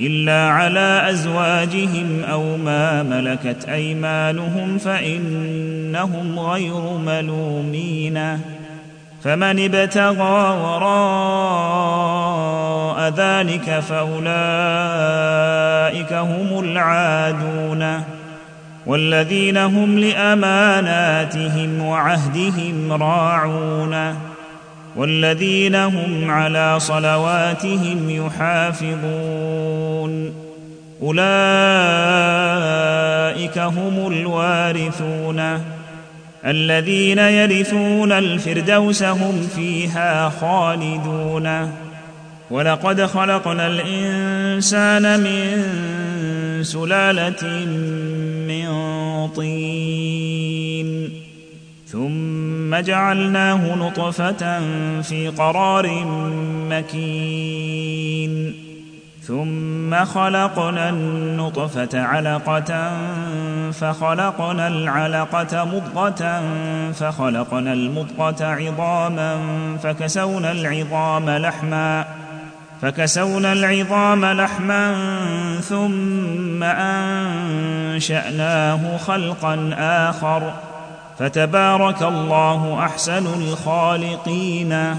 إلا على أزواجهم أو ما ملكت أيمانهم فإنهم غير ملومين. فمن ابتغى وراء ذلك فأولئك هم العادون. والذين هم لأماناتهم وعهدهم راعون. والذين هم على صلواتهم يحافظون. أولئك هم الوارثون الذين يرثون الفردوس هم فيها خالدون ولقد خلقنا الإنسان من سلالة من طين ثم جعلناه نطفة في قرار مكين ثم خلقنا النطفة علقة فخلقنا العلقة مضغة فخلقنا المضغة عظاما فكسونا العظام لحما فكسونا العظام لحما ثم أنشأناه خلقا آخر فتبارك الله أحسن الخالقين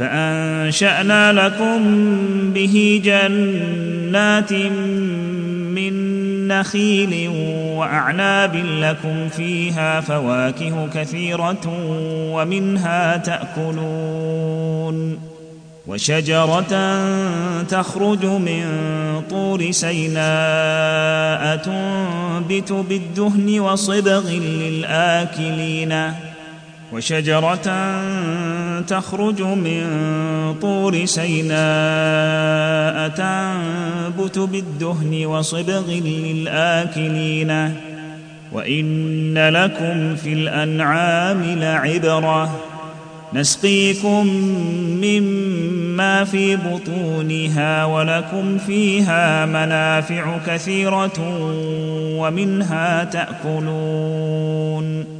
فأنشأنا لكم به جنات من نخيل وأعناب لكم فيها فواكه كثيرة ومنها تأكلون وشجرة تخرج من طور سيناء تنبت بالدهن وصبغ للآكلين وشجرة تخرج من طور سيناء تنبت بالدهن وصبغ للآكلين. وإن لكم في الأنعام لعبرة. نسقيكم مما في بطونها ولكم فيها منافع كثيرة ومنها تأكلون.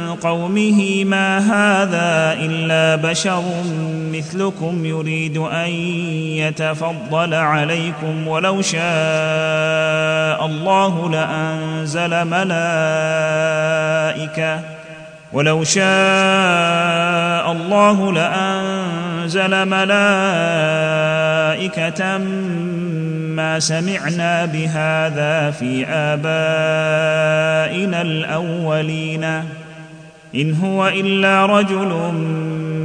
قومه ما هذا إلا بشر مثلكم يريد أن يتفضل عليكم ولو شاء الله لأنزل ملائكة ولو شاء الله لأنزل ملائكة ما سمعنا بهذا في آبائنا الأولين. إن هو إلا رجل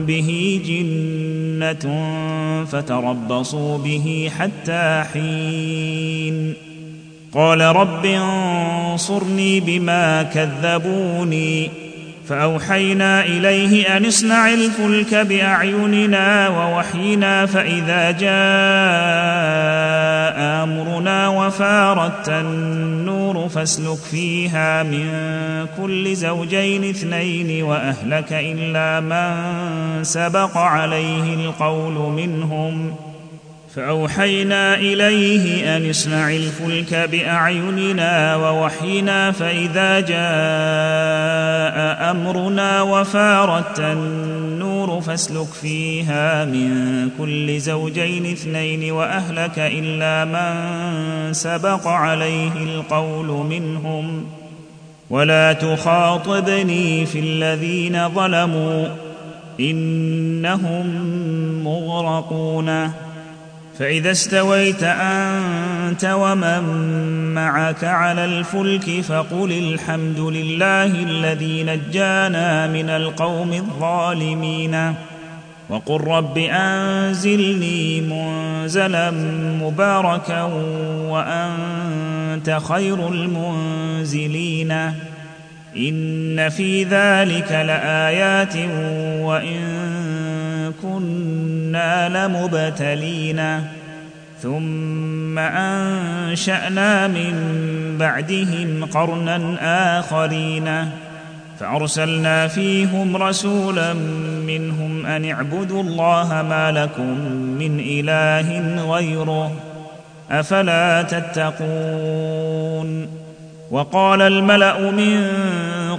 به جنة فتربصوا به حتى حين. قال رب انصرني بما كذبوني. فأوحينا إليه أن اصنع الفلك بأعيننا ووحينا فإذا جاء أمرنا وفارت النور فاسلك فيها من كل زوجين اثنين وأهلك إلا من سبق عليه القول منهم فأوحينا إليه أن اصنع الفلك بأعيننا ووحينا فإذا جاء أمرنا وفارت النور فاسلك فيها من كل زوجين اثنين وأهلك إلا من سبق عليه القول منهم ولا تخاطبني في الذين ظلموا إنهم مغرقون فإذا استويت أنت ومن معك على الفلك فقل الحمد لله الذي نجانا من القوم الظالمين. وقل رب أنزلني منزلا مباركا وأنت خير المنزلين. إن في ذلك لآيات وإن كنا لمبتلين. ثم أنشأنا من بعدهم قرنا آخرين. فأرسلنا فيهم رسولا منهم أن اعبدوا الله ما لكم من إله غيره. أفلا تتقون؟ وقال الملأ من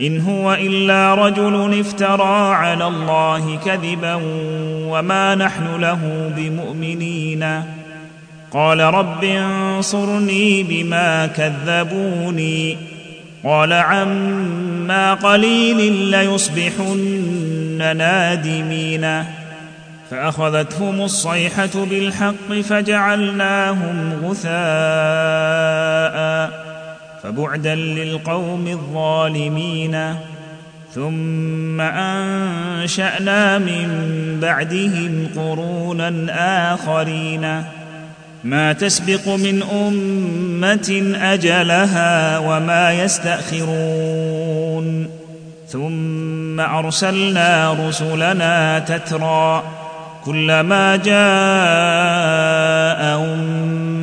إن هو إلا رجل افترى على الله كذبا وما نحن له بمؤمنين. قال رب انصرني بما كذبوني. قال عما قليل ليصبحن نادمين. فأخذتهم الصيحة بالحق فجعلناهم غثاء. فبعدا للقوم الظالمين ثم أنشأنا من بعدهم قرونا آخرين. ما تسبق من أمة أجلها وما يستأخرون. ثم أرسلنا رسلنا تترى كلما جاء امه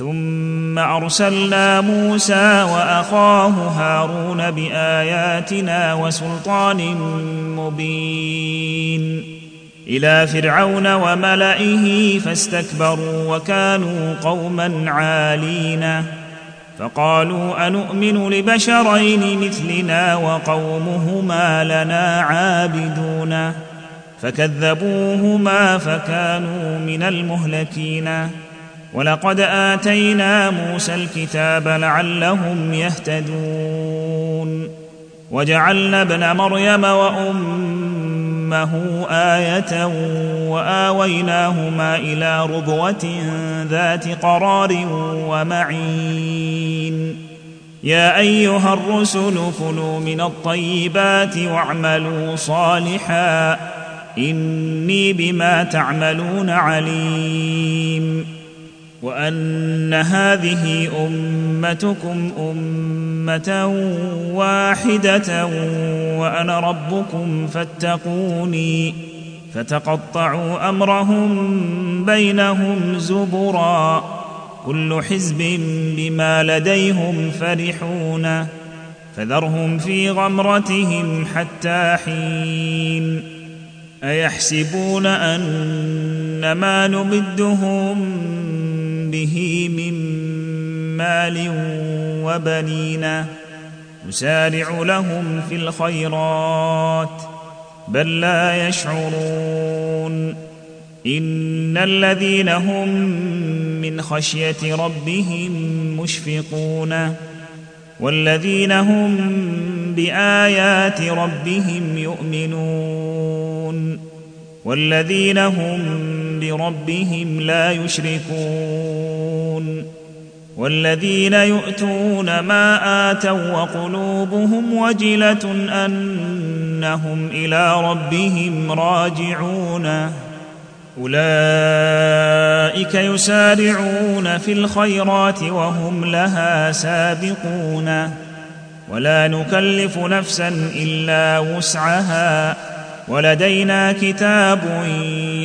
ثم أرسلنا موسى وأخاه هارون بآياتنا وسلطان مبين إلى فرعون وملئه فاستكبروا وكانوا قوما عالين فقالوا انومن لبشرين مثلنا وقومهما لنا عابدون فكذبوهما فكانوا من المهلكين ولقد آتينا موسى الكتاب لعلهم يهتدون. وجعلنا ابن مريم وأمه آية وآويناهما إلى ربوه ذات قرار ومعين. يا أيها الرسل كلوا من الطيبات واعملوا صالحا. إني بما تعملون عليم. وأن هذه أمتكم أمة واحدة وأنا ربكم فاتقوني فتقطعوا أمرهم بينهم زبرا كل حزب بما لديهم فرحون فذرهم في غمرتهم حتى حين أيحسبون أن ما نمدهم به من مال وبنين نسارع لهم في الخيرات بل لا يشعرون. إن الذين هم من خشية ربهم مشفقون والذين هم بآيات ربهم يؤمنون والذين هم بربهم لا يشركون والذين يؤتون ما آتوا وقلوبهم وجلة أنهم إلى ربهم راجعون أولئك يسارعون في الخيرات وهم لها سابقون ولا نكلف نفسا إلا وسعها ولدينا كتاب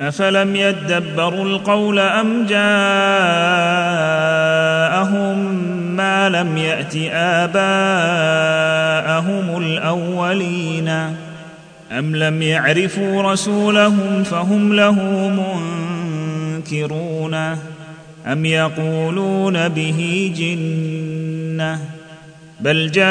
افلم يدبروا القول ام جاءهم ما لم يات اباءهم الاولين ام لم يعرفوا رسولهم فهم له منكرون ام يقولون به جنه بل جاءهم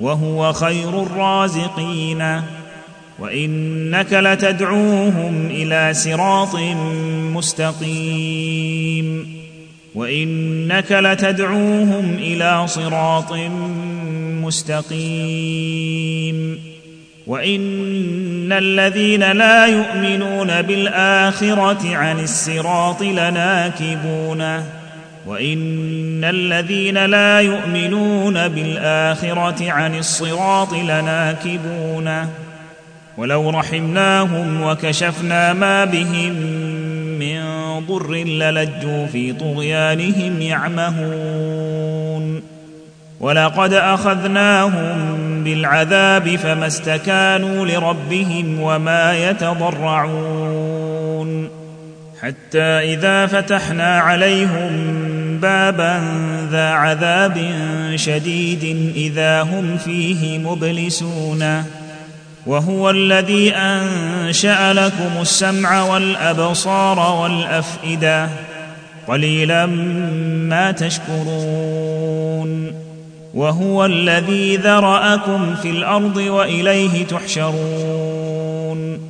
وهو خير الرازقين. وإنك لتدعوهم إلى صراط مستقيم. وإنك لتدعوهم إلى صراط مستقيم. وإن الذين لا يؤمنون بالآخرة عن الصراط لناكبون. وان الذين لا يؤمنون بالاخره عن الصراط لناكبون ولو رحمناهم وكشفنا ما بهم من ضر للجوا في طغيانهم يعمهون ولقد اخذناهم بالعذاب فما استكانوا لربهم وما يتضرعون حتى إذا فتحنا عليهم بابا ذا عذاب شديد إذا هم فيه مبلسون. وهو الذي أنشأ لكم السمع والأبصار والأفئدة قليلا ما تشكرون. وهو الذي ذرأكم في الأرض وإليه تحشرون.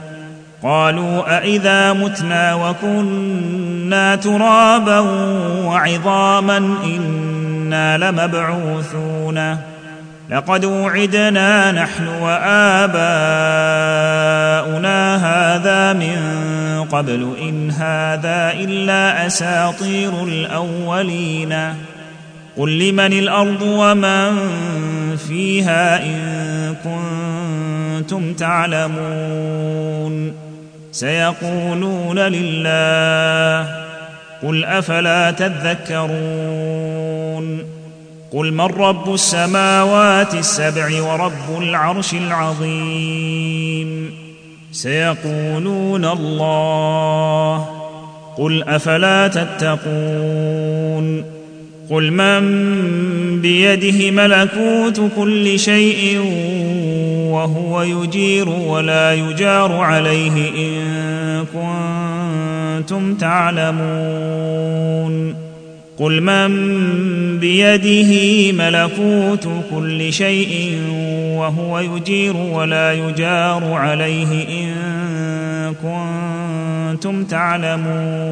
قالوا أإذا متنا وكنا ترابا وعظاما إنا لمبعوثون لقد وعدنا نحن وآباؤنا هذا من قبل إن هذا إلا أساطير الأولين قل لمن الأرض ومن فيها إن كنتم تعلمون سيقولون لله قل أفلا تذكرون قل من رب السماوات السبع ورب العرش العظيم سيقولون الله قل أفلا تتقون قل من بيده ملكوت كل شيء وهو يجير ولا يجار عليه إن كنتم تعلمون. قل من بيده ملكوت كل شيء وهو يجير ولا يجار عليه إن كنتم تعلمون.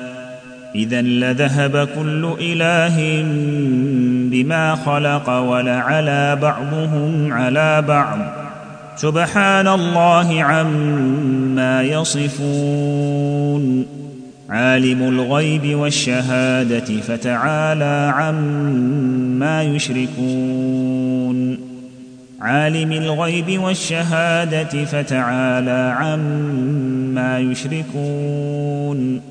إذا لذهب كل إله بما خلق ولعلى بعضهم على بعض. سبحان الله عما يصفون. عالم الغيب والشهادة فتعالى عما يشركون. عالم الغيب والشهادة فتعالى عما يشركون.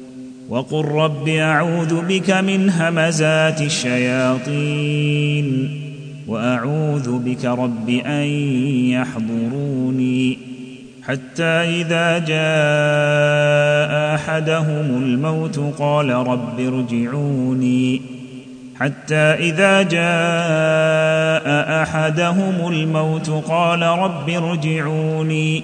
وقل رب أعوذ بك من همزات الشياطين وأعوذ بك رب أن يحضروني حتى إذا جاء أحدهم الموت قال رب ارجعوني حتى إذا جاء أحدهم الموت قال رب ارجعوني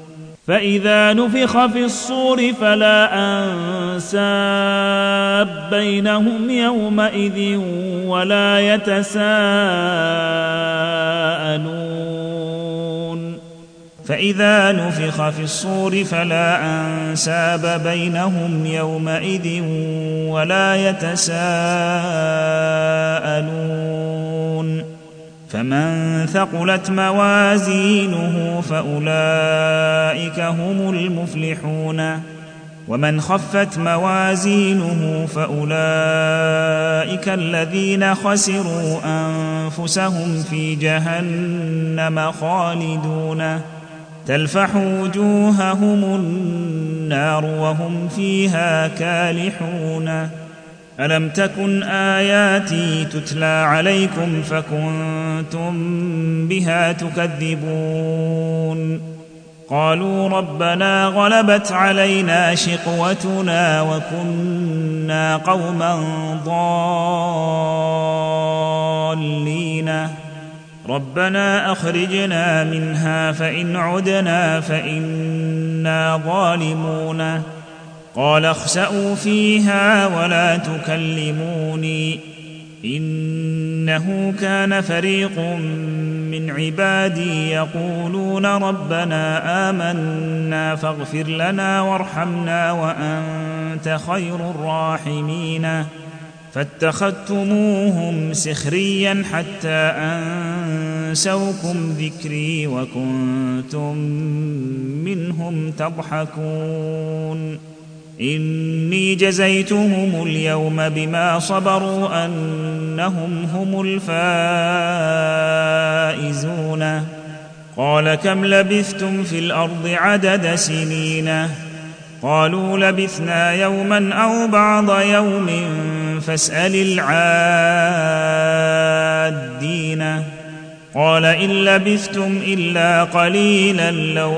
فإذا نفخ في الصور فلا أنساب بينهم يومئذ ولا يتساءلون. فإذا نفخ في الصور فلا أنساب بينهم يومئذ ولا يتساءلون. فمن ثقلت موازينه فأولئك هم المفلحون ومن خفت موازينه فأولئك الذين خسروا أنفسهم في جهنم خالدون تلفح وجوههم النار وهم فيها كالحون ألم تكن آياتي تتلى عليكم فكنتم بها تكذبون؟ قالوا ربنا غلبت علينا شقوتنا وكنا قوما ضالين. ربنا أخرجنا منها فإن عدنا فإنا ظالمون. قال اخسأوا فيها ولا تكلموني. إنه كان فريق من عبادي يقولون ربنا آمنا فاغفر لنا وارحمنا وأنت خير الراحمين. فاتخذتموهم سخريا حتى أنسوكم ذكري وكنتم منهم تضحكون. إني جزيتهم اليوم بما صبروا أنهم هم الفائزون. قال كم لبثتم في الأرض عدد سنين؟ قالوا لبثنا يوما أو بعض يوم فاسأل العادين. قال إن لبثتم إلا قليلا لو